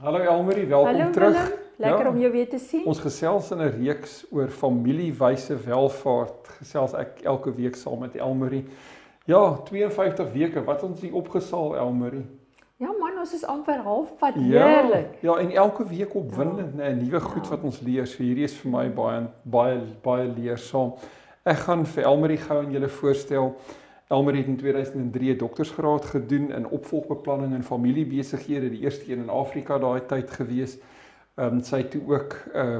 Hallo Elmarie, welkom Hallo terug. Willem, lekker ja, om jou weer te sien. Ons gesels in 'n reeks oor familiewyse welvaart. Gesels ek elke week saam met Elmarie. Ja, 52 weke. Wat ons hier opgesaal Elmarie. Ja man, ons is amper halfpad. Ja, Heerlik. ja, en elke week opwindend, Ja. ja. 'n nuwe goed Ja. wat ons leer. So hierdie is vir my baie baie baie leersaam. Ek gaan vir Elmarie gou aan julle voorstel. Elmarie het in 2003 'n doktorsgraad gedoen in opvolgbeplanning en familiebesighede, die eerste een in Afrika daai tyd gewees. Ehm um, sy het toe ook ehm uh,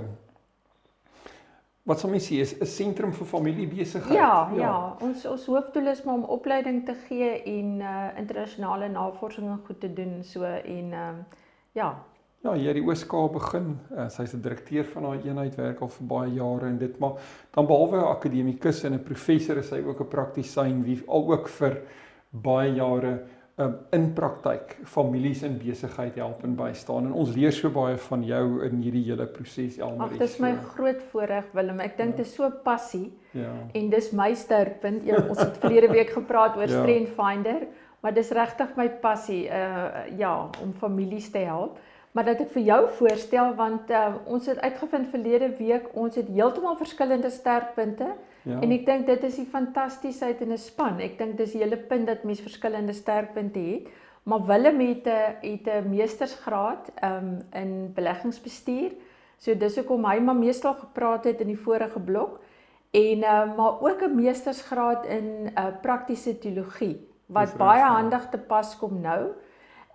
wat sal mens sê is 'n sentrum vir familiebesigheid. Ja, ja, ja. Ons ons hoofdoel is maar om opleiding te gee en uh internasionale navorsing en goed te doen so en ehm uh, ja. Ja, hier die Ooskaap begin. Uh, Sy's 'n direkteur van daai eenheid werk al vir baie jare en dit maar dan behalwe 'n akademikus en 'n professor is sy ook 'n praktisyn wie al ook vir baie jare um, in praktyk families in besigheid help en bystaan en ons leer so baie van jou in hierdie hele proses Elmarie. Ag, dis my so, groot voorreg Willem. Ek dink Ja. dit is so passie ja. en dis my sterkpunt. Ja, ons het verlede week gepraat oor Ja. Strength Finder, maar dis regtig my passie uh ja, om families te help. Maar dat ek vir jou voorstel want uh, ons het uitgevind verlede week ons het heeltemal verskillende sterkpunte Ja. en ek dink dit is die fantastiesheid in 'n span. Ek dink dis die hele punt dat mens verskillende sterkpunte het. Maar Willem het 'n het 'n meestersgraad um in beleggingsbestuur. So dis hoekom hy maar meestal gepraat het in die vorige blok en uh, maar ook 'n meestersgraad in uh, praktiese teologie wat baie ja. handig te pas kom nou.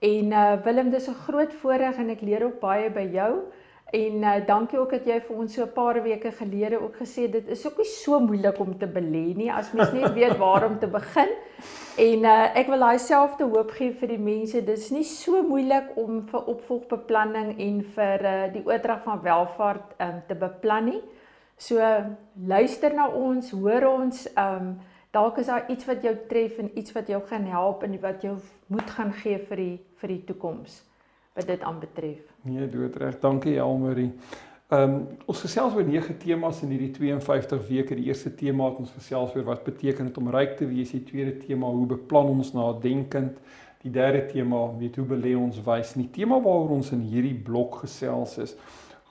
En uh, Willem, dis 'n groot voorreg en ek leer ook baie by jou. En uh, dankie ook dat jy vir ons so 'n paar weke gelede ook gesê dit is ook nie so moeilik om te belê nie as mens net weet waar om te begin. En uh, ek wil daai selfde hoop gee vir die mense. Dit is nie so moeilik om vir opvolgbeplanning en vir uh, die oordrag van welvaart um, te beplan nie. So luister na ons, hoor ons, um dalk is daar iets wat jou tref en iets wat jou gaan help en wat jou moed gaan gee vir die vir die toekoms wat dit aanbetref. Nee, doodreg. Dankie Elmarie. Ehm um, ons gesels oor nege temas in hierdie 52 weke. Die eerste tema het ons gesels oor wat beteken dit om ryk te wees. Die tweede tema hoe beplan ons nadenkend. Die derde tema weet hoe belê ons wys. Die tema waaroor ons in hierdie blok gesels is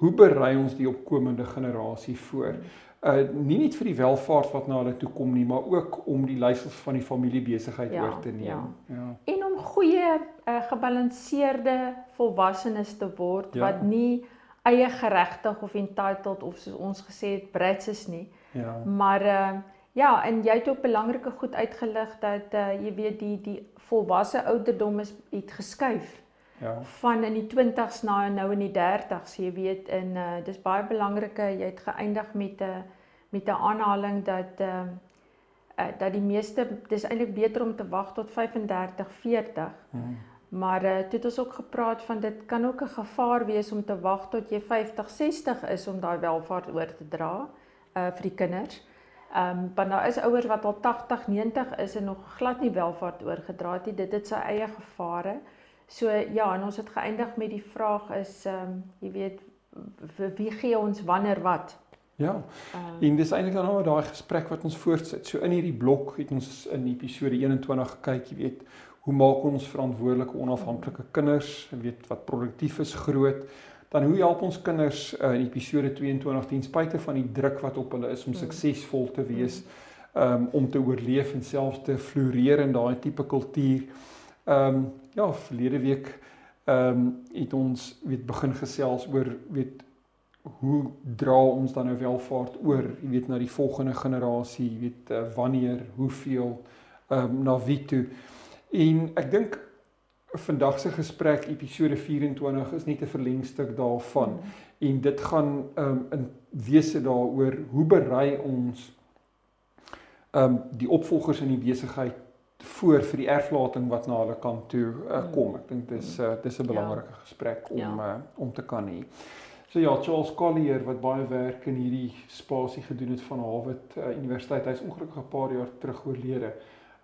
hoe berei ons die opkomende generasie voor? Uh nie net vir die welvaart wat na hulle toe kom nie, maar ook om die leiersels van die familiebesigheid Ja, oor te neem. ja. ja. En om goeie uh, gebalanseerde volwassenes te word Ja. wat nie eie geregtig of entitled of soos ons gesê het brats is nie. Ja. Maar uh ja, en jy het ook belangrike goed uitgelig dat uh jy weet die die volwasse ouderdom is het geskuif Ja. van in die 20s na nou in die 30s. Jy weet in uh dis baie belangrike jy het geëindig met 'n uh, met 'n aanhaling dat uh, uh dat die meeste dis eintlik beter om te wag tot 35, 40. Hmm. Maar uh toe het ons ook gepraat van dit kan ook 'n gevaar wees om te wag tot jy 50, 60 is om daai welvaart oor te dra uh vir die kinders. Ehm um, want daar is ouers wat al 80, 90 is en nog glad nie welvaart oorgedra het nie. Dit het sy eie gevare. So ja, en ons het geëindig met die vraag is ehm um, jy weet vir wie gee ons wanneer wat? Ja. Ehm En dis eintlik dan nou daai gesprek wat ons voortsit. So in hierdie blok het ons in episode 21 gekyk, jy weet, hoe maak ons verantwoordelike onafhanklike kinders, jy weet wat produktief is groot. Dan hoe help ons kinders uh, in episode 22 ten spyte van die druk wat op hulle is om Mm. suksesvol te wees, um, om te oorleef en selfs te floreer in daai tipe kultuur. Ehm um, ja, verlede week ehm um, het ons weet begin gesels oor weet hoe dra ons dan nou welvaart oor, jy weet na die volgende generasie, jy weet uh, wanneer, hoeveel, ehm um, na wie toe. En ek dink vandag se gesprek episode 24 is net 'n verlengstuk daarvan mm. en dit gaan ehm um, in wese daaroor hoe berei ons ehm um, die opvolgers in die besigheid voor vir die erflating wat na hulle kant toe uh, kom. Ek dink dis uh, dis 'n belangrike ja. gesprek om ja. uh, om te kan hê. So ja, Charles Collier wat baie werk in hierdie spasie gedoen het van Harvard uh, Universiteit. Hy's ongelukkig 'n paar jaar terug oorlede.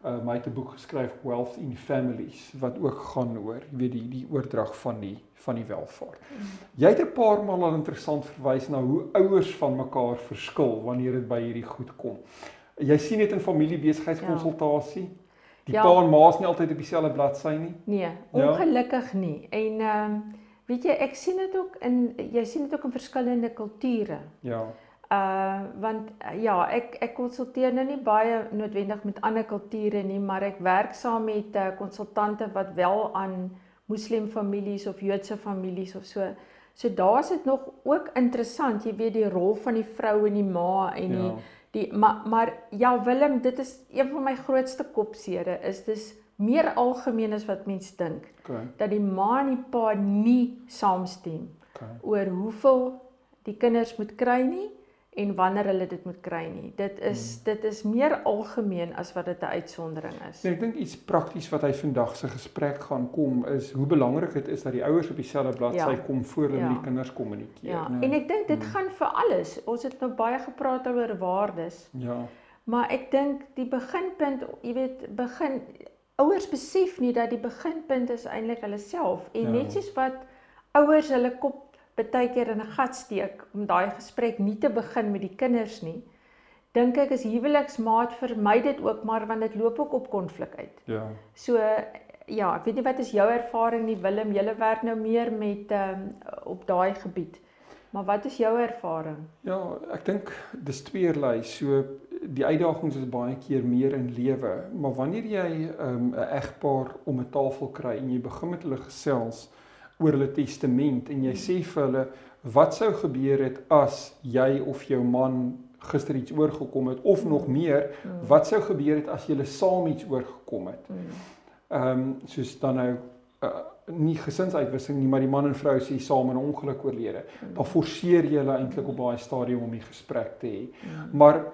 Uh, my het 'n boek geskryf Wealth in Families wat ook gaan oor, jy weet die die oordrag van die van die welvaart. Mm. Jy het 'n paar maal al interessant verwys na hoe ouers van mekaar verskil wanneer dit by hierdie goed kom. Jy sien dit in familiebesigheidskonsultasie. Ja. Die ja. pa en ma is nie altyd op dieselfde bladsy nie. Nee, ja. ongelukkig ja. nie. En ehm um, weet jy, ek sien dit ook in jy sien dit ook in verskillende kulture. Ja. Uh want ja, ek ek konsulteer nou nie baie noodwendig met ander kulture nie, maar ek werk saam met uh, konsultante wat wel aan moslim families of Joodse families of so. So daar's dit nog ook interessant, jy weet die rol van die vrou en die ma en die ja Die maar maar ja Willem, dit is een van my grootste kopsere is dis meer algemeen as wat mense dink. Okay. Dat die ma en die pa nie saamstem okay. oor hoeveel die kinders moet kry nie en wanneer hulle dit moet kry nie. Dit is hmm. dit is meer algemeen as wat dit 'n uitsondering is. Nee, ek dink iets prakties wat hy vandag se gesprek gaan kom is hoe belangrik dit is dat die ouers op dieselfde bladsy ja. kom voor hulle ja. met die kinders kommunikeer. Ja. Nee. En ek dink dit hmm. gaan vir alles. Ons het nou baie gepraat oor waardes. Ja. Maar ek dink die beginpunt, jy weet, begin ouers besef nie dat die beginpunt is eintlik hulle self en ja. net soos wat ouers hulle kop baie keer in 'n gat steek om daai gesprek nie te begin met die kinders nie. Dink ek is huweliksmaat vermy dit ook maar want dit loop ook op konflik uit. Ja. So ja, ek weet nie wat is jou ervaring nie Willem, jy werk nou meer met ehm um, op daai gebied. Maar wat is jou ervaring? Ja, ek dink dis tweeërlei. So die uitdagings is baie keer meer in lewe, maar wanneer jy ehm, 'n um, egpaar om 'n tafel kry en jy begin met hulle gesels, oor hulle testament en jy sê vir hulle wat sou gebeur het as jy of jou man gister iets oorgekom het of nog meer wat sou gebeur het as julle saam iets oorgekom het. Ehm um, soos dan nou uh, nie gesinsuitwissing nie maar die man en vrou sê saam in 'n ongeluk oorlede. Dan forceer jy hulle eintlik op daai stadium om die gesprek te hê. Maar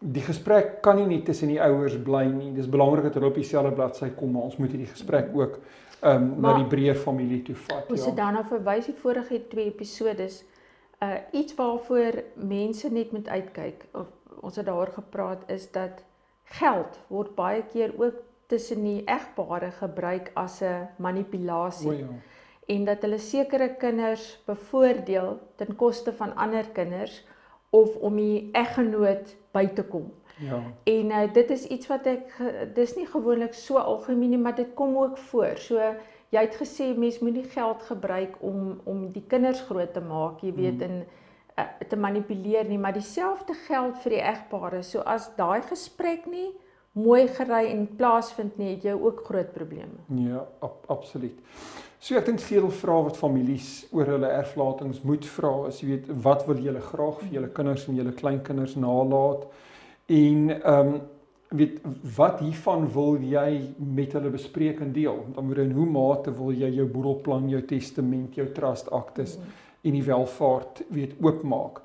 die gesprek kan nie net tussen die ouers bly nie. Dis belangrik dat hulle op dieselfde bladsy kom, maar ons moet hierdie gesprek ook um, na die breër familie toe vat. Ons ja. het daarna verwys die vorige twee episodes uh iets waarvoor mense net moet uitkyk of ons het daaroor gepraat is dat geld word baie keer ook tussen die egpare gebruik as 'n manipulasie. O ja. En dat hulle sekere kinders bevoordeel ten koste van ander kinders of om die eggenoot by te kom. Ja. En uh, dit is iets wat ek dis nie gewoonlik so algemeen nie, maar dit kom ook voor. So jy het gesê mens moet nie geld gebruik om om die kinders groot te maak, jy weet, mm. en uh, te manipuleer nie, maar dieselfde geld vir die egpare. So as daai gesprek nie mooi gery en plaasvind nie, het jy ook groot probleme. Ja, ab, absoluut. So ek dink veel vrae wat families oor hulle erflatings moet vra is jy weet wat wil julle graag vir julle kinders en julle kleinkinders nalaat? En ehm um, weet wat hiervan wil jy met hulle bespreek en deel? Dan moet in hoe mate wil jy jou boedelplan, jou testament, jou trust aktes mm. en die welvaart weet oopmaak?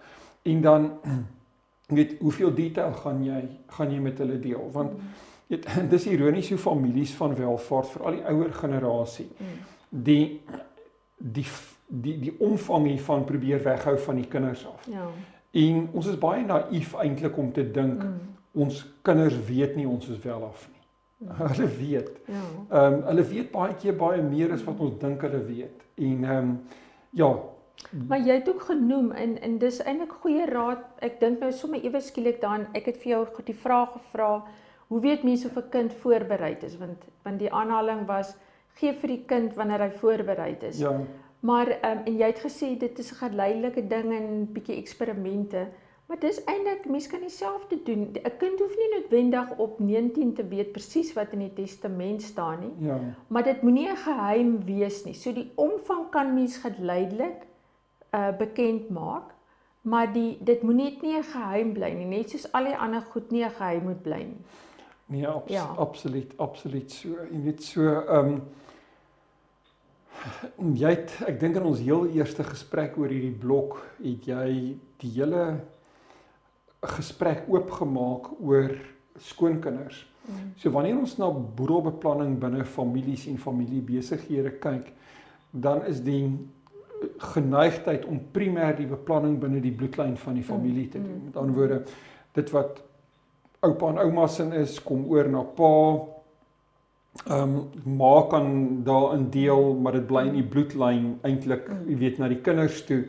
En dan weet hoeveel detail gaan jy gaan jy met hulle deel? Want mm. weet dis ironies hoe families van welvaart vir al die ouer generasie mm. die die die die omvang hiervan probeer weghou van die kinders af. Ja. En ons is baie naïef eintlik om te dink mm. ons kinders weet nie ons is wel af nie. Mm. Hulle weet. Ja. Ehm um, hulle weet baie keer baie meer as wat ons dink hulle weet. En ehm um, ja. Maar jy het ook genoem en en dis eintlik goeie raad. Ek dink nou sommer ewe skielik dan ek het vir jou die vraag gevra, hoe weet mense of 'n kind voorberei is want want die aanhaling was gee vir die kind wanneer hy voorberei is. Ja. Maar ehm um, en jy het gesê dit is 'n geleidelike ding en bietjie eksperimente. Maar dis eintlik mense kan dieselfde doen. 'n Kind hoef nie noodwendig op 19 te weet presies wat in die testament staan nie. Ja. Maar dit moenie 'n geheim wees nie. So die omvang kan mens geleidelik uh bekend maak, maar die dit moenie nie 'n geheim bly nie, net soos al die ander goed nie 'n geheim moet bly nie. Nee, abs ja. absoluut, absoluut so. Jy weet so ehm um, jy het ek dink in ons heel eerste gesprek oor hierdie blok het jy die hele gesprek oopgemaak oor skoonkinders. So wanneer ons na boedelbeplanning binne families en familiebesighede kyk, dan is die geneigtheid om primêr die beplanning binne die bloedlyn van die familie te doen. Met ander woorde, dit wat oupa en ouma se is, kom oor na pa. Ehm um, ma kan daarin deel, maar dit bly in die bloedlyn eintlik, jy weet, na die kinders toe.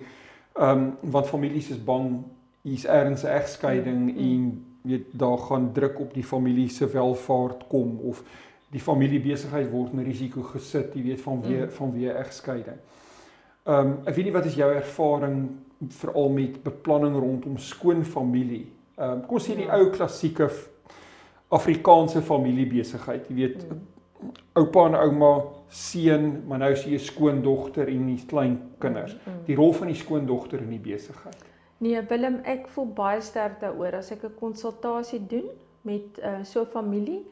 Ehm um, want families is bang hier's ergens 'n egskeiding en weet daar gaan druk op die familie se welfaart kom of die familiebesigheid word in risiko gesit, jy weet van wie van wie egskeiding. Ehm um, ek weet nie wat is jou ervaring veral met beplanning rondom skoon familie. Ehm um, kom ons sê die ja. ou klassieke Afrikaanse familiebesigheid, jy weet mm. Oupa en ouma, seun, maar nou sien jy skoondogter en die klein kinders. Mm. mm. Die rol van die skoondogter in die besigheid. Nee, Willem, ek voel baie sterk daaroor as ek 'n konsultasie doen met uh, so 'n familie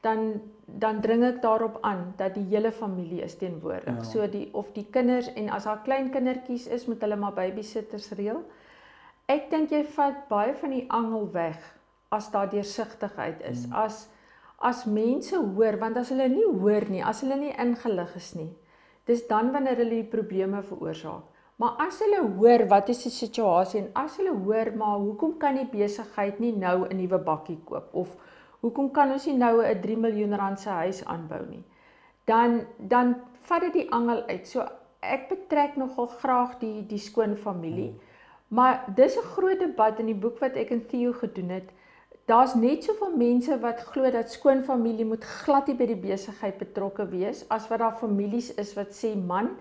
dan dan dring ek daarop aan dat die hele familie is teenwoordig. Ja. So die of die kinders en as daar klein kindertjies is, moet hulle maar babysitters reël. Ek dink jy vat baie van die angel weg as daar deursigtigheid is. Hmm. As as mense hoor, want as hulle nie hoor nie, as hulle nie ingelig is nie, dis dan wanneer hulle die probleme veroorsaak. Maar as hulle hoor wat is die situasie en as hulle hoor maar hoekom kan die besigheid nie nou 'n nuwe bakkie koop of Hoekom kan ons nie nou 'n 3 miljoen rand se huis aanbou nie? Dan dan vat dit die angel uit. So ek betrek nogal graag die die skoon familie. Maar dis 'n groot debat in die boek wat ek en Theo gedoen het. Daar's net soveel mense wat glo dat skoon familie moet glad nie by die besigheid betrokke wees as wat daar families is wat sê man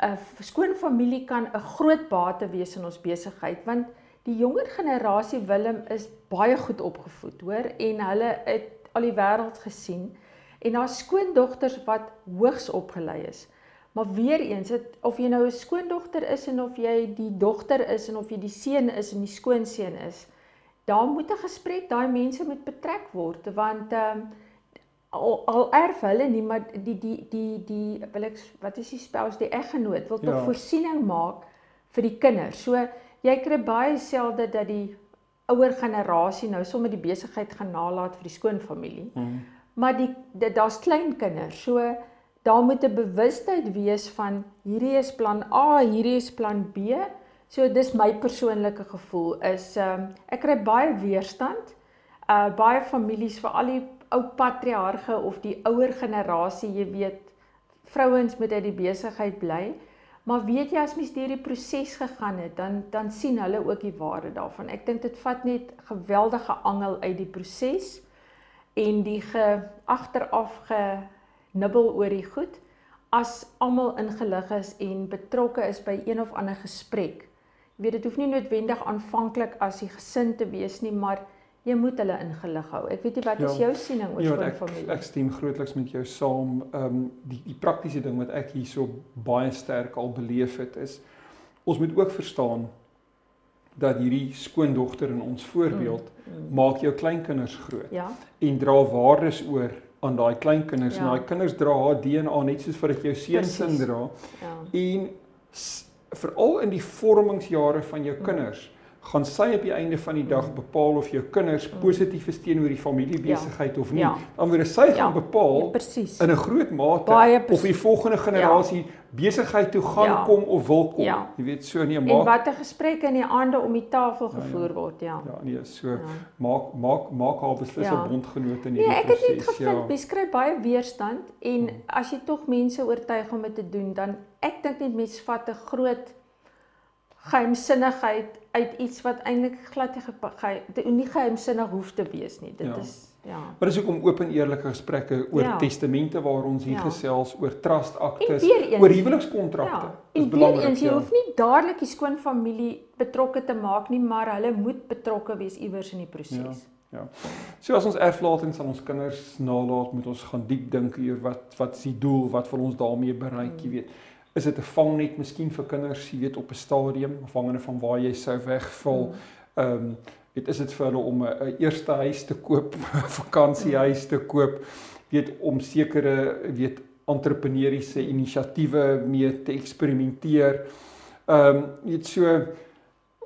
'n skoon familie kan 'n groot bate wees in ons besigheid want die jonger generasie Willem is baie goed opgevoed, hoor, en hulle het al die wêreld gesien en haar skoondogters wat hoogs opgelei is. Maar weer eens, het, of jy nou 'n skoondogter is en of jy die dogter is en of jy die seun is en die skoonseun is, daar moet 'n gesprek, daai mense moet betrek word want ehm um, al, al erf hulle nie, maar die die die die wil ek wat is die spels die eggenoot wil tog ja. voorsiening maak vir die kinders. So jy kry baie selde dat die ouer generasie nou sommer die besigheid gaan nalat vir die skoonfamilie. Mm. Maar die daar's klein kinders. So daar moet 'n bewustheid wees van hierdie is plan A, hierdie is plan B. So dis my persoonlike gevoel is ehm um, ek kry baie weerstand. Uh baie families vir al die ou patriarge of die ouer generasie, jy weet, vrouens moet uit die besigheid bly. Maar weet jy as mens deur die proses gegaan het, dan dan sien hulle ook die waarde daarvan. Ek dink dit vat net geweldige angel uit die proses en die ge agteraf genibbel oor die goed as almal ingelig is en betrokke is by een of ander gesprek. Weet dit hoef nie noodwendig aanvanklik as die gesin te wees nie, maar jy moet hulle ingelig hou. Ek weet nie wat ja, is jou siening oor ja, ek, familie? Ek stem grootliks met jou saam. Ehm um, die die praktiese ding wat ek hierso baie sterk al beleef het is ons moet ook verstaan dat hierdie skoondogter in ons voorbeeld mm, mm. maak jou kleinkinders groot. Ja. En dra waardes oor aan daai kleinkinders ja. en daai kinders dra haar DNA net soos vir dit jou seun sin dra. Ja. En veral in die vormingsjare van jou kinders gaan sy op die einde van die dag bepaal of jou kinders mm. positief is teenoor die familiebesigheid ja. of nie. Ja. Word sy gaan ja. bepaal ja, in 'n groot mate of die volgende generasie ja. besigheid toe gaan ja. kom of wil kom. Ja. Jy weet so nee maak En watter gesprekke in die aande om die tafel gevoer ja, ja. word, ja. Ja, nee, so ja. maak maak maak haar beslis 'n ja. bondgenoot in hierdie nee, proses. Nee, ek het net gevind ja. beskryf baie weerstand en hmm. as jy tog mense oortuig om dit te doen, dan ek dink net mense vat 'n groot geheimsinnigheid uit iets wat eintlik glad nie nie geheimsinnig hoef te wees nie. Dit ja. is ja. Maar dis hoekom oop en eerlike gesprekke oor ja. testamente waar ons hier ja. gesels oor trust aktes, oor huwelikskontrakte. Ja. En weer eens jy ja. hoef nie dadelik die skoon familie betrokke te maak nie, maar hulle moet betrokke wees iewers in die proses. Ja. Ja. So as ons erflatings aan ons kinders nalat, moet ons gaan diep dink oor wat wat is die doel, wat wil ons daarmee bereik, jy hmm. weet is dit 'n vangnet miskien vir kinders, jy weet op 'n stadium afhangende van waar jy sou wegval. Hmm. Ehm um, weet is dit vir hulle om 'n eerste huis te koop, 'n vakansiehuis te koop, weet om sekere weet entrepreneursiese inisiatiewe mee te eksperimenteer. Ehm um, weet so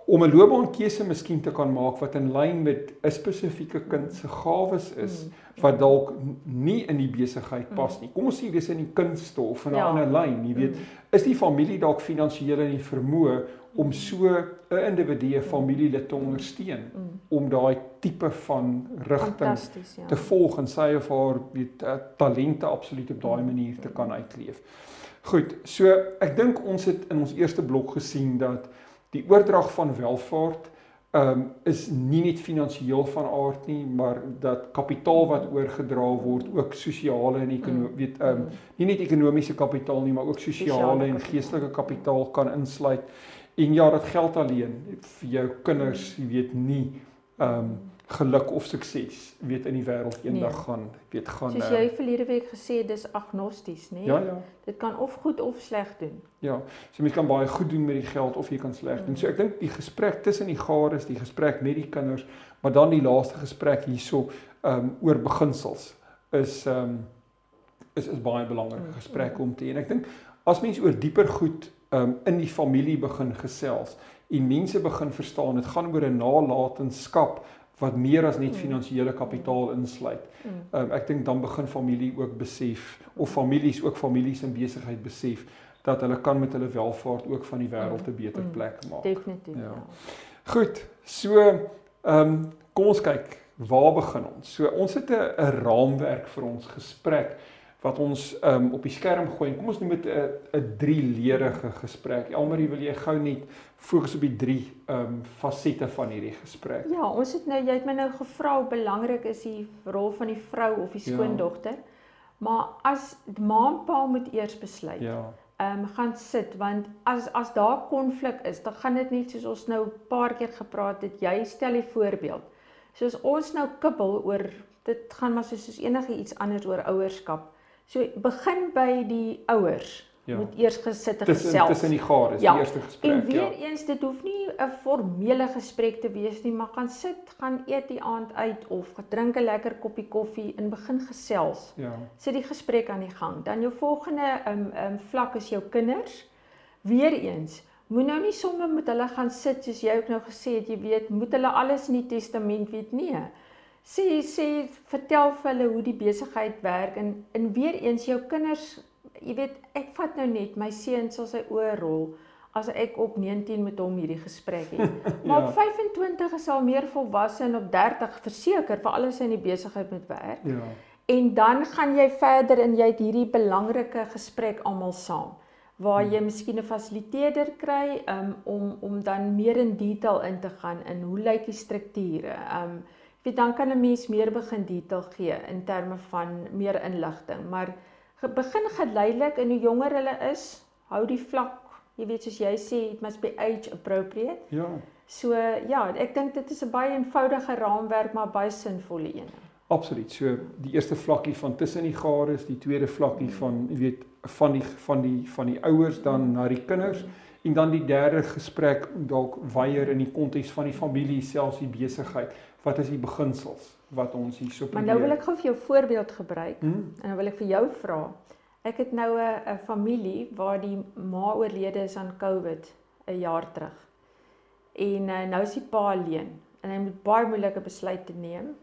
om 'n loopbaankeuse miskien te kan maak wat in lyn met 'n spesifieke kind se gawes is mm. wat dalk nie in die besigheid pas nie. Kom ons sê dis in die kunste of in 'n ja. ander lyn, jy weet, is die familie dalk finansiëel in die vermoë om so 'n individu familielid te ondersteun om daai tipe van rigting ja. te volg en sy of haar weet uh, talente absoluut op daai manier te kan uitleef. Goed, so ek dink ons het in ons eerste blok gesien dat die oordrag van welvaart um, is nie net finansiëel van aard nie, maar dat kapitaal wat oorgedra word ook sosiale en ekonomie mm. weet um, nie net ekonomiese kapitaal nie, maar ook sosiale en geestelike kapitaal kan insluit. En ja, dat geld alleen vir jou kinders, jy weet nie um, geluk of sukses weet in die wêreld eendag nee. gaan weet gaan Soos jy uh, verlede week gesê dis agnosties nê nee? Ja ja dit kan of goed of sleg doen Ja so mens kan baie goed doen met die geld of jy kan sleg doen so ek dink die gesprek tussen die gares die gesprek met die kinders maar dan die laaste gesprek hierso um, oor beginsels is um, is is baie belangrike mm, gesprek mm. om te hê en ek dink as mens oor dieper goed um, in die familie begin gesels en mense begin verstaan dit gaan oor 'n nalatenskap wat meer as net mm. finansiële kapitaal insluit. Mm. Um, ek dink dan begin familie ook besef of families ook families in besigheid besef dat hulle kan met hulle welvaart ook van die wêreld 'n beter plek maak. Definitief. Ja. ja. Goed. So, ehm um, kom ons kyk, waar begin ons? So ons het 'n raamwerk vir ons gesprek wat ons um, op die skerm gooi. Kom ons noem dit 'n 'n drieledige gesprek. Elmarie, wil jy gou net fokus op die drie ehm um, fasette van hierdie gesprek? Ja, ons het nou jy het my nou gevra hoe belangrik is die rol van die vrou of die ja. skoondogter. Ja. Maar as ma en pa moet eers besluit. Ja. Ehm um, gaan sit want as as daar konflik is, dan gaan dit net soos ons nou 'n paar keer gepraat het. Jy stel die voorbeeld. Soos ons nou kibbel oor dit gaan maar soos, soos enige iets anders oor ouerskap. So begin by die ouers. Ja. Moet eers gesit en gesels. Tussen die gare is ja. die eerste gesprek. En weer ja. eens dit hoef nie 'n formele gesprek te wees nie, maar gaan sit, gaan eet die aand uit of drink 'n lekker koppie koffie en begin gesels. Ja. Sit die gesprek aan die gang. Dan jou volgende um um vlak is jou kinders. Weer eens Moet nou nie sommer met hulle gaan sit soos jy ook nou gesê het, jy weet, moet hulle alles in die testament weet nie sê sê vertel vir hulle hoe die besigheid werk en en weer eens jou kinders jy weet ek vat nou net my seun sal sy oë rol as ek op 19 met hom hierdie gesprek het maar ja. op 25 is al meer volwasse en op 30 verseker vir alles in die besigheid moet werk ja en dan gaan jy verder en jy het hierdie belangrike gesprek almal saam waar jy hmm. miskien 'n fasiliteerder kry um, om om dan meer in detail in te gaan in hoe lyk die strukture um, weet dan kan 'n mens meer begin detail gee in terme van meer inligting, maar begin geleidelik en hoe jonger hulle is, hou die vlak, jy weet soos jy sê, it must be age appropriate. Ja. So ja, ek dink dit is 'n baie eenvoudige raamwerk maar baie sinvolle een. Absoluut. So die eerste vlakkie van tussen die gares, die tweede vlakkie van jy weet van die van die van die ouers dan na die kinders en dan die derde gesprek dalk weier in die konteks van die familie selfs die besigheid wat is die beginsels wat ons hier so probeer. Maar nou wil ek gou vir jou voorbeeld gebruik hmm? en nou wil ek vir jou vra. Ek het nou 'n familie waar die ma oorlede is aan COVID 'n jaar terug. En uh, nou is die pa alleen en hy moet baie moeilike besluite neem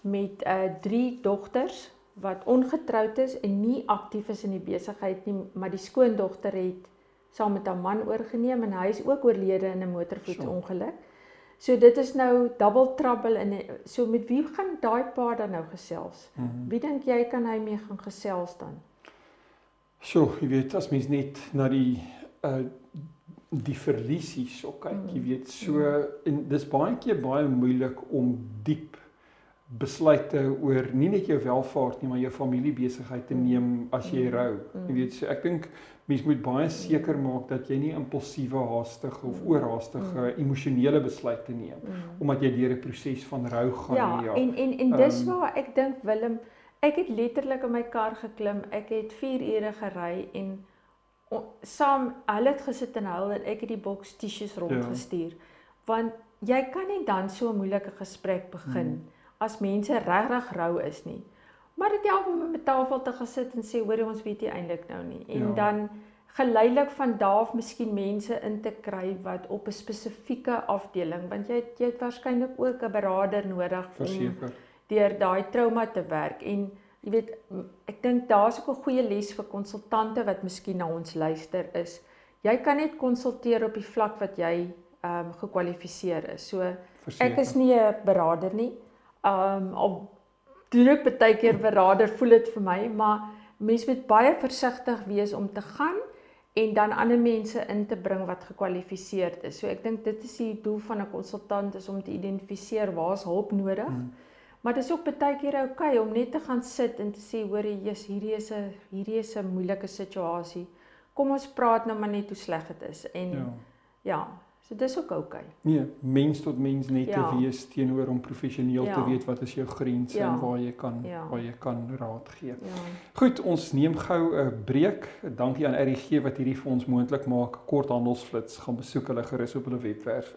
met uh drie dogters wat ongetroud is en nie aktief is in die besigheid nie, maar die skoondogter het saam met haar man oorgeneem en hy is ook oorlede in 'n motorvoetsongeluk. Sure. So dit is nou double trouble en so met wie gaan daai pa dan nou gesels? Mm -hmm. Wie dink jy kan hy mee gaan gesels dan? So, jy weet as mens net na die uh die verliesies so kyk, mm jy weet so mhm. en dis baie keer baie moeilik om diep besluite oor nie net jou welfaart nie, maar jou familiebesigheid te neem as jy rou. Jy weet, so ek dink mens moet baie seker maak dat jy nie impulsiewe, haastige of mm. oorhaastige emosionele besluite neem omdat jy deur 'n proses van rou gaan ja. Ja, en en en dis um, waar ek dink Willem, ek het letterlik in my kar geklim. Ek het 4 ure gery en o, saam hulle het gesit en huil en ek het die boks tissues ja. rondgestuur. Ja. Want jy kan nie dan so 'n moeilike gesprek begin. Hmm as mense regtig rou is nie. Maar dit help om met tafel te gesit en sê hoor ons weet jy eintlik nou nie. En ja. dan geleidelik van daar af miskien mense in te kry wat op 'n spesifieke afdeling want jy het, jy het waarskynlik ook 'n beraader nodig Verseker. om deur daai trauma te werk en jy weet ek dink daar's ook 'n goeie les vir konsultante wat miskien na ons luister is jy kan net konsulteer op die vlak wat jy ehm um, gekwalifiseer is. So Verseker. ek is nie 'n beraader nie. Ehm um, al doen ek baie keer beraader voel dit vir my, maar mens moet baie versigtig wees om te gaan en dan ander mense in te bring wat gekwalifiseerd is. So ek dink dit is die doel van 'n konsultant is om te identifiseer waar's hulp nodig. Hmm. Maar dit is ook baie keer oukei okay om net te gaan sit en te sê hoor jy hierdie is 'n hierdie is 'n moeilike situasie. Kom ons praat nou maar net hoe sleg dit is en ja, ja So dis ook oukei. Okay. Nee, mens tot mens net ja. te wees teenoor om professioneel ja. te weet wat is jou grense ja. en waar jy kan ja. waar jy kan raad gee. Ja. Goed, ons neem gou 'n breek. Dankie aan RGG wat hierdie vir ons moontlik maak. Kort handelsflits gaan besoek hulle gerus op hulle webwerf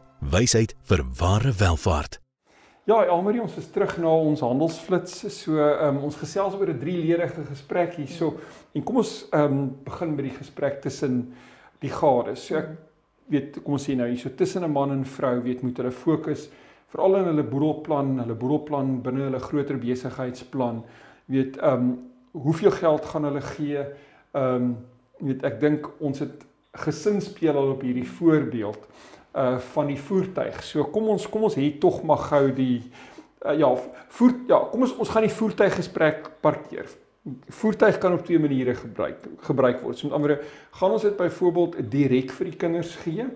Wysheid vir ware welvaart. Ja, Almarie, ons is terug na ons handelsflits. So, um, ons gesels oor 'n drieledige gesprek hierso. En kom ons um, begin by die gesprek tussen die gades. So ek weet, kom ons sê nou hierso tussen 'n man en vrou, weet moet hulle fokus veral in hulle boedelplan, hulle boedelplan binne hulle groter besigheidsplan. Weet ehm um, hoeveel geld gaan hulle gee? Ehm um, weet ek dink ons het gesin speel al op hierdie voorbeeld uh van die voertuig. So kom ons kom ons het tog maar gou die uh, ja, voer ja, kom ons ons gaan die voertuiggesprek parkeer. Voertuig kan op twee maniere gebruik gebruik word. So met ander woorde, gaan ons dit byvoorbeeld direk vir die kinders gee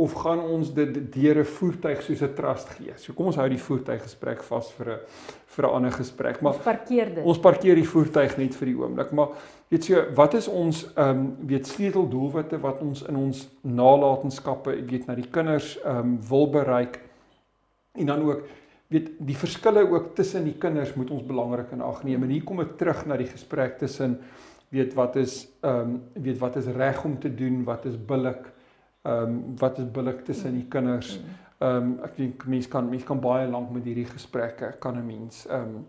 of gaan ons dit deur 'n voertuig soos 'n trust gee. So kom ons hou die voertuiggesprek vas vir 'n vir 'n ander gesprek. Maar ons parkeer dit. Ons parkeer die voertuig net vir die oomblik, maar weet so, wat is ons ehm um, weet sleuteldoelwitte wat ons in ons nalatenskappe, weet na die kinders ehm um, wil bereik en dan ook weet die verskille ook tussen die kinders moet ons belangrik in ag neem. En hier kom ek terug na die gesprek tussen weet wat is ehm um, weet wat is reg om te doen, wat is billik ehm um, wat is billik tussen die kinders. Ehm um, ek dink mense kan mense kan baie lank met hierdie gesprekke kan 'n mens ehm um,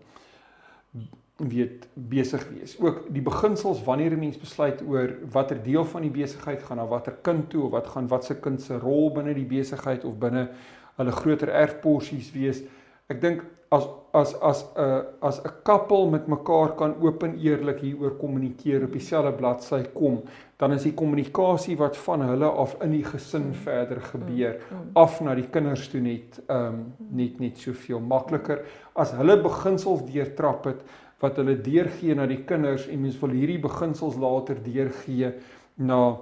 weet besig wees. Ook die beginsels wanneer 'n mens besluit oor watter deel van die besigheid gaan na watter kind toe of wat gaan wat se kind se rol binne die besigheid of binne hulle groter erfporsies wees. Ek dink as as as 'n uh, as 'n koppel met mekaar kan oop en eerlik hieroor kommunikeer op dieselfde bladsy kom, dan is die kommunikasie wat van hulle af in die gesin verder gebeur mm, mm. af na die kinders toe net ehm um, net net soveel makliker as hulle beginsels deurtrap het wat hulle deurgee na die kinders en mens wil hierdie beginsels later deurgee na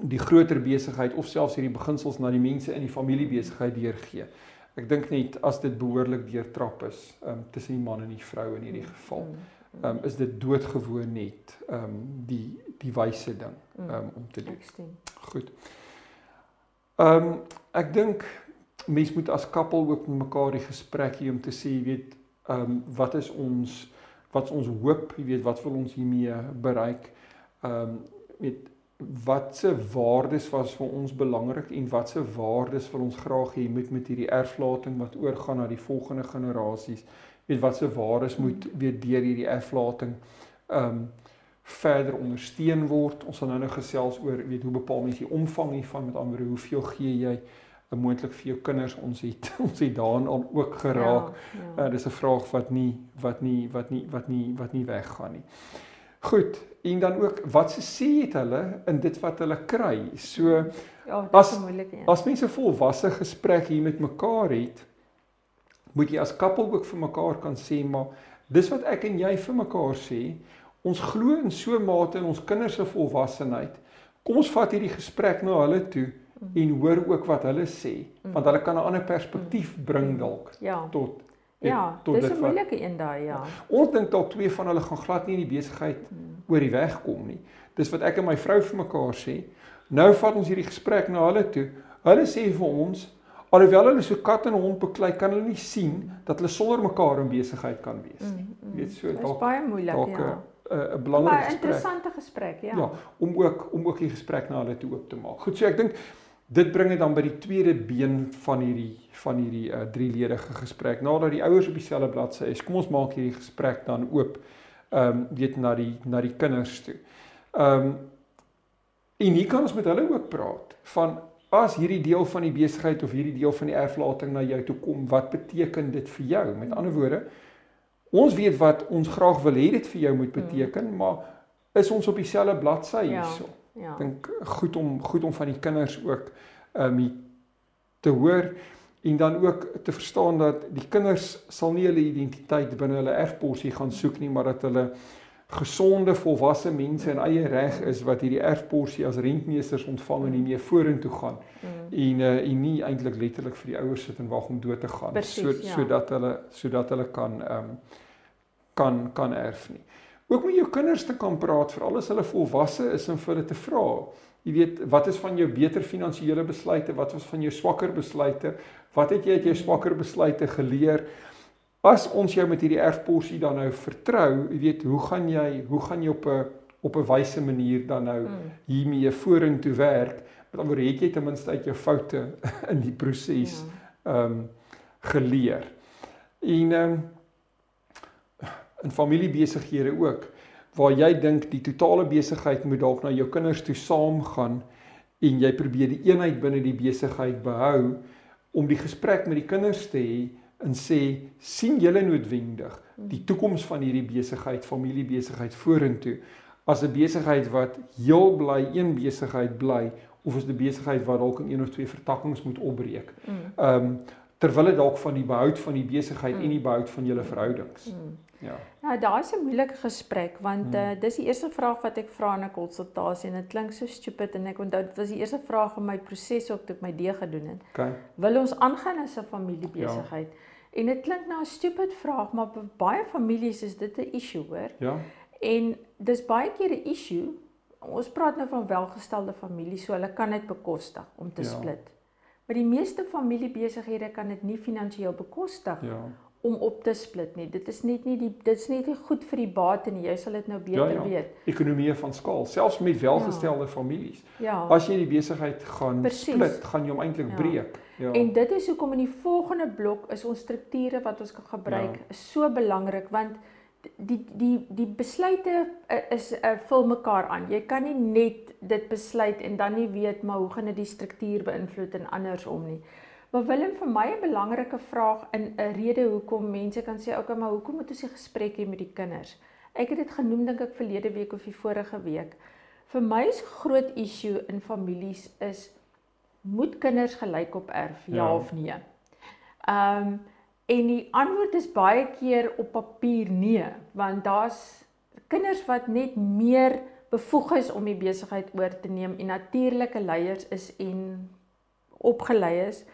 die groter besigheid of selfs hierdie beginsels na die mense in die familiebesigheid deurgee. Ek dink net as dit behoorlik deurtrap is um, tussen die man en die vrou in hierdie geval, um, is dit doodgewoon net um, die die wyse ding um, om te doen. Goed. Ehm um, ek dink mense moet as koppel ook met mekaar die gesprek hê om te sê, jy weet, ehm um, wat is ons wat is ons hoop, jy weet, wat wil ons hiermee bereik? Ehm um, weet watse waardes was vir ons belangrik en watse waardes wil ons graag hê met met hierdie erflating wat oorgaan na die volgende generasies weet watse waardes moet weer deur hierdie erflating ehm um, verder ondersteun word. Ons gaan nou nou gesels oor weet hoe bepaal mens die omvang hiervan met ander hoeveel gee jy eh, moontlik vir jou kinders. Ons het ons het daaraan ook geraak. Ja, ja. Uh, dis 'n vraag wat nie wat nie wat nie wat nie wat nie weggaan nie Goed, en dan ook wat se sê het hulle in dit wat hulle kry. So ja, is moeilik een. As mense volwasse gesprek hier met mekaar het, moet jy as koppel ook vir mekaar kan sê maar dis wat ek en jy vir mekaar sê. Ons glo in so mate in ons kinders se volwassenheid. Kom ons vat hierdie gesprek na hulle toe mm. en hoor ook wat hulle sê, want hulle kan 'n ander perspektief bring dalk ja. tot Ja, dis 'n moeilike een daai, ja. Ons dink dalk twee van hulle gaan glad nie in die besigheid hmm. oor die weg kom nie. Dis wat ek en my vrou vir mekaar sê. Nou vat ons hierdie gesprek na hulle toe. Hulle sê vir ons alhoewel hulle so kat en hond beklei, kan hulle nie sien dat hulle sonder mekaar in besigheid kan wees nie. Mm, mm. Weet so Dit is dalk baie moeilik, dalk ja. 'n 'n 'n belangrike gesprek. interessante gesprek, ja. Ja, om ook om ook die gesprek na hulle toe oop te maak. Goed, so ek dink dit bring dit dan by die tweede been van hierdie van hierdie uh, drieledige gesprek. Nadat die ouers op dieselfde bladsy is, kom ons maak hierdie gesprek dan oop. Ehm um, weet na die na die kinders toe. Ehm um, en hier kan ons met hulle ook praat van as hierdie deel van die besigheid of hierdie deel van die erflating na jou toe kom, wat beteken dit vir jou? Met ander woorde, ons weet wat ons graag wil hê dit vir jou moet beteken, mm. maar is ons op dieselfde bladsy Ja. hierso? Ja. Ek dink goed om goed om van die kinders ook ehm um, te hoor en dan ook te verstaan dat die kinders sal nie hulle identiteit binne hulle erfporsie gaan soek nie, maar dat hulle gesonde volwasse mense in eie reg is wat hierdie erfporsie as rentmeesters ontvang en nie meer vorentoe gaan Mm. en uh, en nie eintlik letterlik vir die ouers sit en wag om dood te gaan Presies, ja. sodat hulle sodat hulle kan ehm um, kan kan erf nie. Ook met jou kinders te kan praat veral as hulle volwasse is en vir hulle te vra. Jy weet, wat is van jou beter finansiële besluite? Wat was van jou swakker besluite? Wat het jy uit jou swakker besluite geleer? As ons jou met hierdie erfporsie dan nou vertrou, jy weet, hoe gaan jy hoe gaan jy op 'n op 'n wyse manier dan nou Mm. hiermee vorentoe werk? Met ander woorde, het jy ten minste uit jou foute in die proses Ja. ehm um, geleer. En ehm um, in familiebesighede ook waar jy dink die totale besigheid moet dalk na jou kinders toe saamgaan en jy probeer die eenheid binne die besigheid behou om die gesprek met die kinders te hê en sê sien julle noodwendig die toekoms van hierdie besigheid familiebesigheid vorentoe as 'n besigheid wat heel bly een besigheid bly of is 'n besigheid wat dalk in een of twee vertakkings moet opbreek. Mm. Ehm um, terwyl dit dalk van die behoud van die besigheid Mm. en die behoud van julle verhoudings. Mm. Ja. Nou, daai is 'n moeilike gesprek want Mm. uh, dis die eerste vraag wat ek vra in 'n konsultasie en dit klink so stupid en ek onthou dit was die eerste vraag in my proses ook toe ek my D gedoen het. Okay. Wil ons aangaan as 'n familiebesigheid? Ja. En dit klink nou 'n stupid vraag, maar by baie families is dit 'n issue, hoor. Ja. En dis baie keer 'n issue. Ons praat nou van welgestelde families, so hulle kan dit bekostig om te Ja. split. Maar die meeste familiebesighede kan dit nie finansiëel bekostig Ja. om op te split nie. Dit is net nie die dit is net nie goed vir die bate nie. Jy sal dit nou beter Ja, ja. weet. Ekonomie van skaal, selfs met welgestelde families. Ja. As jy die besigheid gaan Presies. split, gaan jy hom eintlik Ja. breek. Ja. En dit is hoekom in die volgende blok is ons strukture wat ons kan gebruik Ja. ja. so belangrik want die die die besluite uh, is uh, vul mekaar aan. Jy kan nie net dit besluit en dan nie weet maar hoe gaan dit die struktuur beïnvloed en andersom nie. Maar Willem vir my 'n belangrike vraag in 'n rede hoekom mense kan sê okay, maar hoekom moet ons die gesprek hê met die kinders? Ek het dit genoem dink ek verlede week of die vorige week. Vir my is groot issue in families is moet kinders gelyk op erf ja, Ja. ja of nee? Ehm um, en die antwoord is baie keer op papier nee, want daar's kinders wat net meer bevoeg is om die besigheid oor te neem en natuurlike leiers is en opgelei is.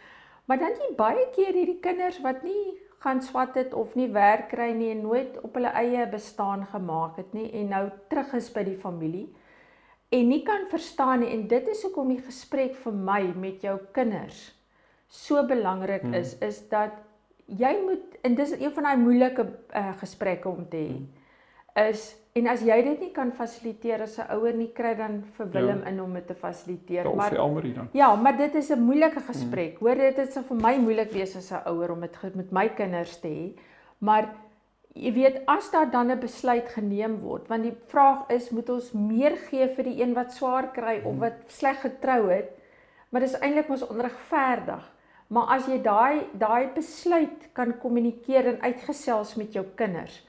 Maar dan jy baie keer hierdie kinders wat nie gaan swat het of nie werk kry nie en nooit op hulle eie bestaan gemaak het nie en nou terug is by die familie en nie kan verstaan nie en dit is hoekom die gesprek vir my met jou kinders so belangrik Hmm. is is dat jy moet en dis een van daai moeilike uh, gesprekke om te hê Hmm. is en as jy dit nie kan fasiliteer as 'n ouer nie kry dan vir Ja. Willem in om dit te fasiliteer Ja, maar vir Elmarie dan. Ja, maar dit is 'n moeilike gesprek. Hoor, dit is vir my moeilik wees as 'n ouer om dit met my kinders te hê. Maar jy weet as daar dan 'n besluit geneem word, want die vraag is moet ons meer gee vir die een wat swaar kry of wat sleg getrou het? Maar dis eintlik mos onregverdig. Maar as jy daai daai besluit kan kommunikeer en uitgesels met jou kinders.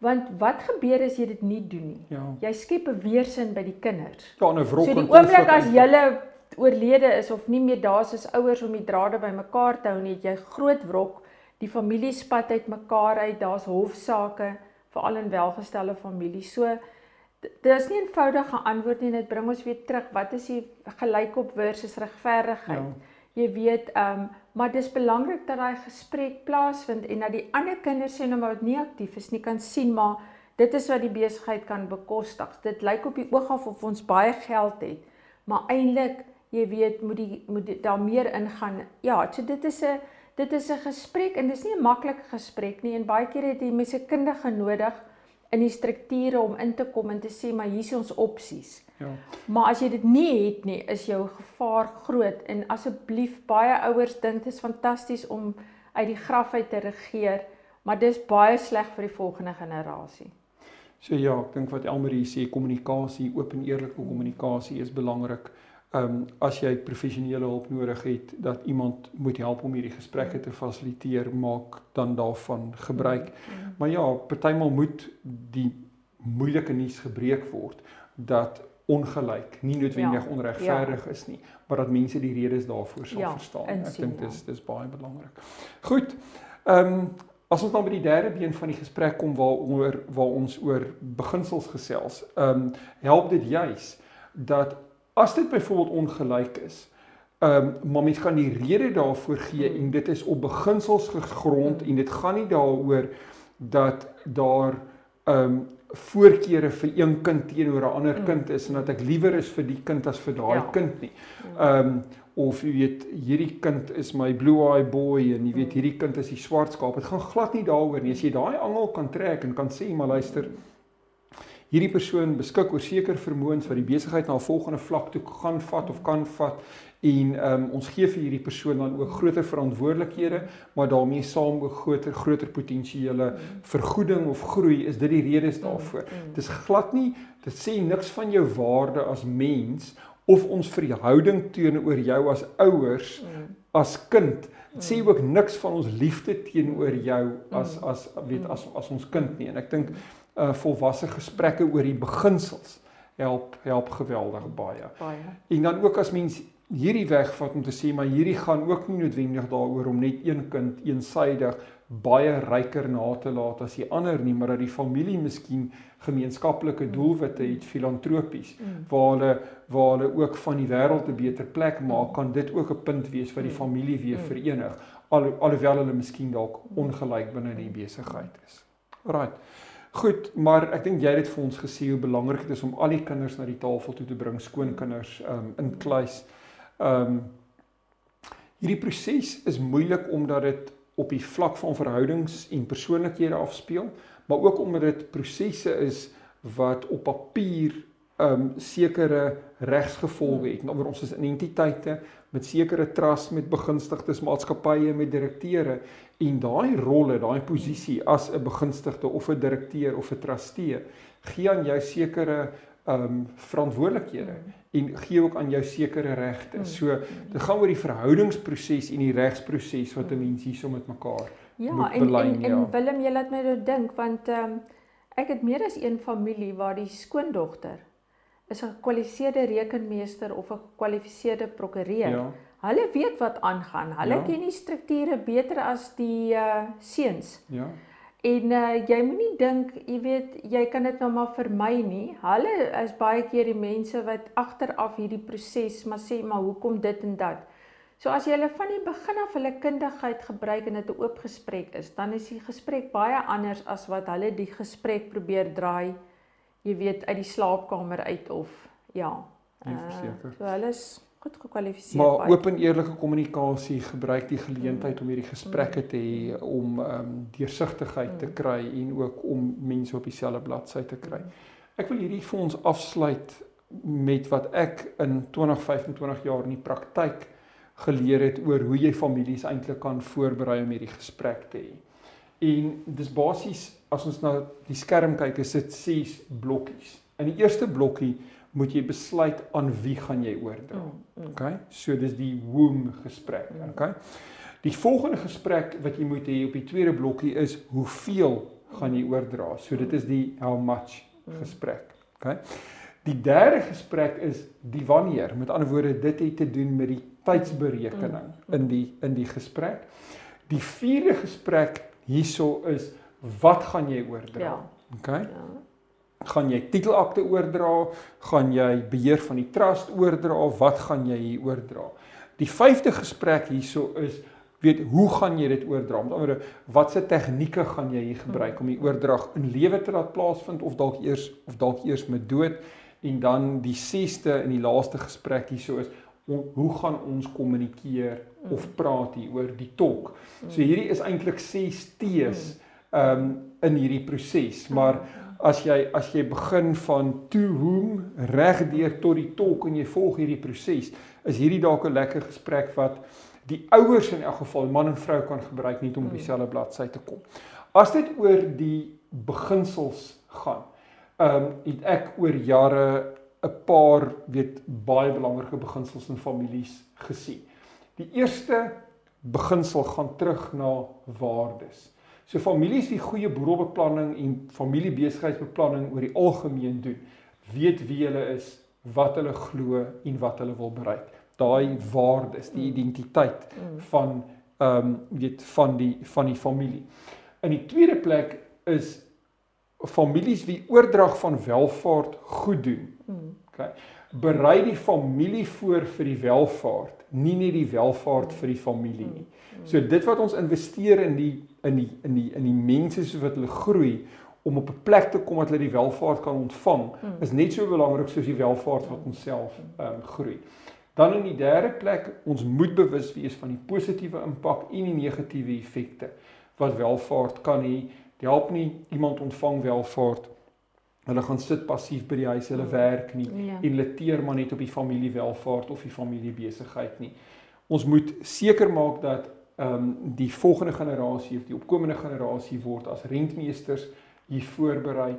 Want wat gebeur as jy dit nie doen nie? Ja. Jy skep 'n weerstand by die kinders. Ja, 'n wrok So die en oomblik as julle oorlede is of nie meer daar is as ouers om die drade bymekaar te hou nie, het jy groot wrok. Die familie spat uit mekaar uit. Daar's hofsaake veral in welgestelde families. So d- dis nie 'n eenvoudige antwoord nie. Dit bring ons weer terug. Wat is die gelykop versus regverdigheid? Ja. Jy weet, ehm, um, maar dis belangrik dat daai gesprek plaasvind en dat die ander kinders sê nou maar wat nie aktief is nie kan sien maar dit is wat die besigheid kan bekostig. Dit lyk op die oog af of ons baie geld het. maar eintlik jy weet moet die moet die, daar meer ingaan. Ja, so dit is 'n dit is 'n gesprek en dis nie 'n maklike gesprek nie en baie keer het jy mense kundige nodig in die strukture om in te kom en te sê maar hier is ons opsies. Ja. Maar as jy dit nie het nie, is jou gevaar groot en asseblief baie ouers dink dit is fantasties om uit die graf uit te regeer, maar dis baie sleg vir die volgende generasie. So ja, ek dink wat Elmarie sê, kommunikasie, oop en eerlike kommunikasie is belangrik ehm um, as jy professionele hulp nodig het dat iemand moet help om hierdie gesprekke te fasiliteer maak dan daarvan gebruik. Mm. Maar ja, partymal moet die moeilike nuus gebreek word dat ongelyk nie noodwendig ja, onregverdig ja. is nie, maar dat mense die redes daarvoor sal ja, verstaan. Ek dink dis dis baie belangrik. Goed. Ehm um, as ons dan by die derde been van die gesprek kom waaroor waar ons oor beginsels gesels, ehm um, help dit juis dat As dit byvoorbeeld ongelyk is, ehm um, maar mens kan die rede daarvoor gee en dit is op beginsels gegrond en dit gaan nie daaroor dat daar ehm um, voorkeure vir een kind teenoor 'n ander kind is en dat ek liewer is vir die kind as vir daai ja. kind nie. Ehm um, of jy weet hierdie kind is my blue eye boy en jy weet hierdie kind is die swart skaap. Dit gaan glad nie daaroor nie. As jy daai angel kan trek en kan sê maar luister, hierdie persoon beskik oor seker vermoëns wat die besigheid na 'n volgende vlak toe gaan vat of kan vat en um, ons gee vir hierdie persoon dan ook groter verantwoordelikhede maar daarmee saam ook groter groter potensiële vergoeding of groei is dit die redes daarvoor. Dis glad nie dit sê niks van jou waarde as mens of ons verhouding teenoor jou as ouers as kind. Dit sê ook niks van ons liefde teenoor jou as as weet as as ons kind nie. En ek dink uh volwasse gesprekke oor die beginsels help help geweldig baie. Baie. En dan ook as mens hierdie weg vat om te sê maar hierdie gaan ook nie noodwendig daaroor om net een kind eensaidig baie ryker na te laat as die ander nie, maar dat die familie miskien gemeenskaplike mm. doelwitte het filantropies mm. waar hulle waar hulle ook van die wêreld 'n beter plek maak, kan dit ook 'n punt wees wat die mm. familie weer verenig al alhoewel hulle miskien dalk ongelyk binne die besigheid is. Alraai. Goed, maar ek dink jy het vir ons gesê hoe belangrik dit is om al die kinders na die tafel toe te bring, skoonkinders um in kluis. Um hierdie proses is moeilik omdat dit op die vlak van verhoudings en persoonlikhede afspeel, maar ook omdat dit prosesse is wat op papier um sekere regsgevolge het. Nou ons is in entiteite met sekere trusts met begunstigdes, maatskappye met direkteure en daai rolle, daai posisie as 'n begunstigde of 'n direkteur of 'n trustee gee aan jou sekere um verantwoordelikhede en gee ook aan jou sekere regte. So dit gaan oor die verhoudingsproses en die regsproses wat 'n mens hierso met mekaar Ja, moet en, belyn, en, en ja. Willem, jy laat my nou dink want um ek het meer as een familie waar die skoondogter is 'n gekwalifiseerde rekenmeester of 'n gekwalifiseerde prokureur. Ja. Hulle weet wat aangaan. Hulle ja. ken die strukture beter as die uh seuns. Ja. En uh jy moenie dink, jy weet, jy kan dit nou maar vermy nie. Hulle is baie keer die mense wat agteraf hierdie proses maar sê maar hoekom dit en dat. So as jy hulle van die begin af hulle kundigheid gebruik en dit 'n oop gesprek is, dan is die gesprek baie anders as wat hulle die gesprek probeer draai jy weet uit die slaapkamer uit of ja. Uh, verseker. So hulle is goed gekwalifiseer. Maar oop en eerlike kommunikasie gebruik die geleentheid mm. om hierdie gesprekke te hê om ehm um, deursigtigheid mm. te kry en ook om mense op dieselfde bladsy te kry. Mm. Ek wil hierdie ons afsluit met wat ek in 20 25 jaar in die praktyk geleer het oor hoe jy families eintlik kan voorberei om hierdie gesprek te hê. En dis basies as ons na die skerm kyk, is dit ses blokkies. In die eerste blokkie moet jy besluit aan wie gaan jy oordra. Mm, mm. OK? So dis die womb gesprek, mm. OK? Die volgende gesprek wat jy moet hê op die tweede blokkie is hoeveel gaan jy oordra. So dit is die how much gesprek. OK? Die derde gesprek is die wanneer. Met ander woorde, dit het te doen met die tydsberekening in die in die gesprek. Die vierde gesprek hierso is wat gaan jy oordra? Ja. OK? Ja. Gaan jy titelakte oordra? Gaan jy beheer van die trust oordra? Wat gaan jy hier oordra? Die vyfde gesprek hierso is weet hoe gaan jy dit oordra? Met ander woorde, watse tegnieke gaan jy hier gebruik om die oordrag in lewe te laat plaasvind of dalk eers of dalk eers met dood? En dan die 6ste in die laaste gesprek hierso is on, hoe gaan ons kommunikeer mm. of praat hier oor die. Mm. So hierdie is eintlik 6 T's ehm um, in hierdie proses, maar as jy as jy begin van to whom regdeur tot die talk en jy volg hierdie proses, is hierdie dalk 'n lekker gesprek wat die ouers in elk geval man en vrou kan gebruik net om op dieselfde bladsy te kom. As dit oor die beginsels gaan, ehm um, het ek oor jare 'n paar weet baie belangrike beginsels in families gesien. Die eerste beginsel gaan terug na waardes. So families wie goeie boedelbeplanning en familiebesigheidsbeplanning oor die algemeen doen, weet wie hulle is, wat hulle glo en wat hulle wil bereik. Daai waardes, die identiteit van ehm um, weet van die van die familie. In die tweede plek is families wie oordrag van welvaart goed doen. Okay. Berei die familie voor vir die welvaart, nie net die welvaart vir die familie nie. So dit wat ons investeer in die in die in die in die mense so wat hulle groei om op 'n plek te kom wat hulle die welvaart kan ontvang, is net so belangrik soos die welvaart wat ons self um, groei. Dan in die derde plek, ons moet bewus wees van die positiewe impak en die negatiewe effekte wat welvaart kan hê Dit help nie iemand ontvang welvaart. Hulle gaan sit passief by die huis, hulle werk nie ja. en hulle teer maar net op die familie welvaart of die familie besigheid nie. Ons moet seker maak dat ehm um, die volgende generasie of die opkomende generasie word as rentmeesters hier voorberei.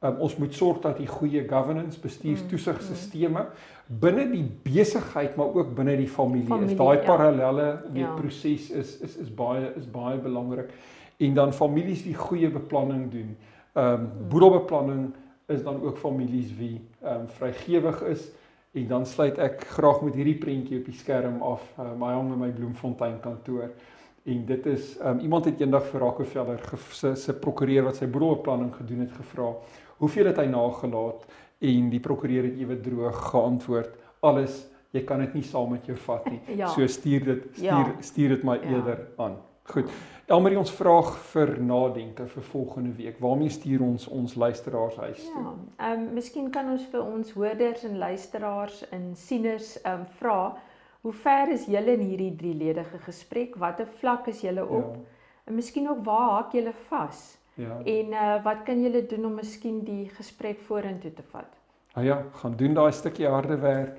Um, ons moet sorg dat die goeie governance, bestuurstoesigstelsels mm, mm. binne die besigheid maar ook binne die familie, familie is daai ja. parallelle die ja. proses is is is baie is baie belangrik en dan families wie goeie beplanning doen. Ehm um, boedelbeplanning is dan ook families wie ehm um, vrygewig is en dan sluit ek graag met hierdie prentjie op die skerm af. Uh, my hang in my Bloemfontein kantoor en dit is um, iemand het eendag vir Rockefeller se se prokureur wat sy boedelbeplanning gedoen het gevra, hoeveel het hy nagelaat en die prokureur het ewe droog geantwoord, alles Jy kan dit nie saam met jou vat nie. ja. So stuur dit stuur ja. stuur dit maar ja. eerder aan. Goed. Elmarie ons vraag vir nadenke vir volgende week. Waarmee stuur ons ons luisteraars huis toe? Ja. Ehm um, miskien kan ons vir ons hoorders en luisteraars en sieners ehm um, vra hoe ver is julle in hierdie drieledige gesprek? Watter vlak is julle op? Ja. En miskien ook waar haak julle vas? Ja. En uh wat kan julle doen om miskien die gesprek vorentoe te vat? Ah ja, gaan doen daai stukkie harde werk.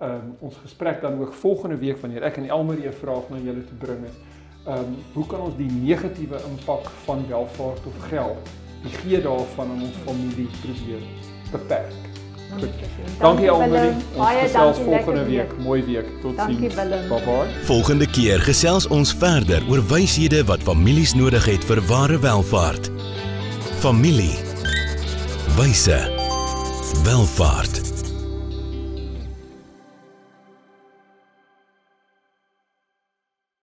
Ehm um, ons gesprek dan ook volgende week wanneer ek en Elmarie 'n vraag na julle toe bring is ehm um, hoe kan ons die negatiewe impak van welvaart of geld die gee daarvan in ons familie probeer beperk. Goed. Dankie Almarie. Baie dankie volgende week. week. Mooi week. Totsiens. Bye bye. Volgende keer gesels ons verder oor wyshede wat families nodig het vir ware welvaart. Familie. Wyse. Welvaart.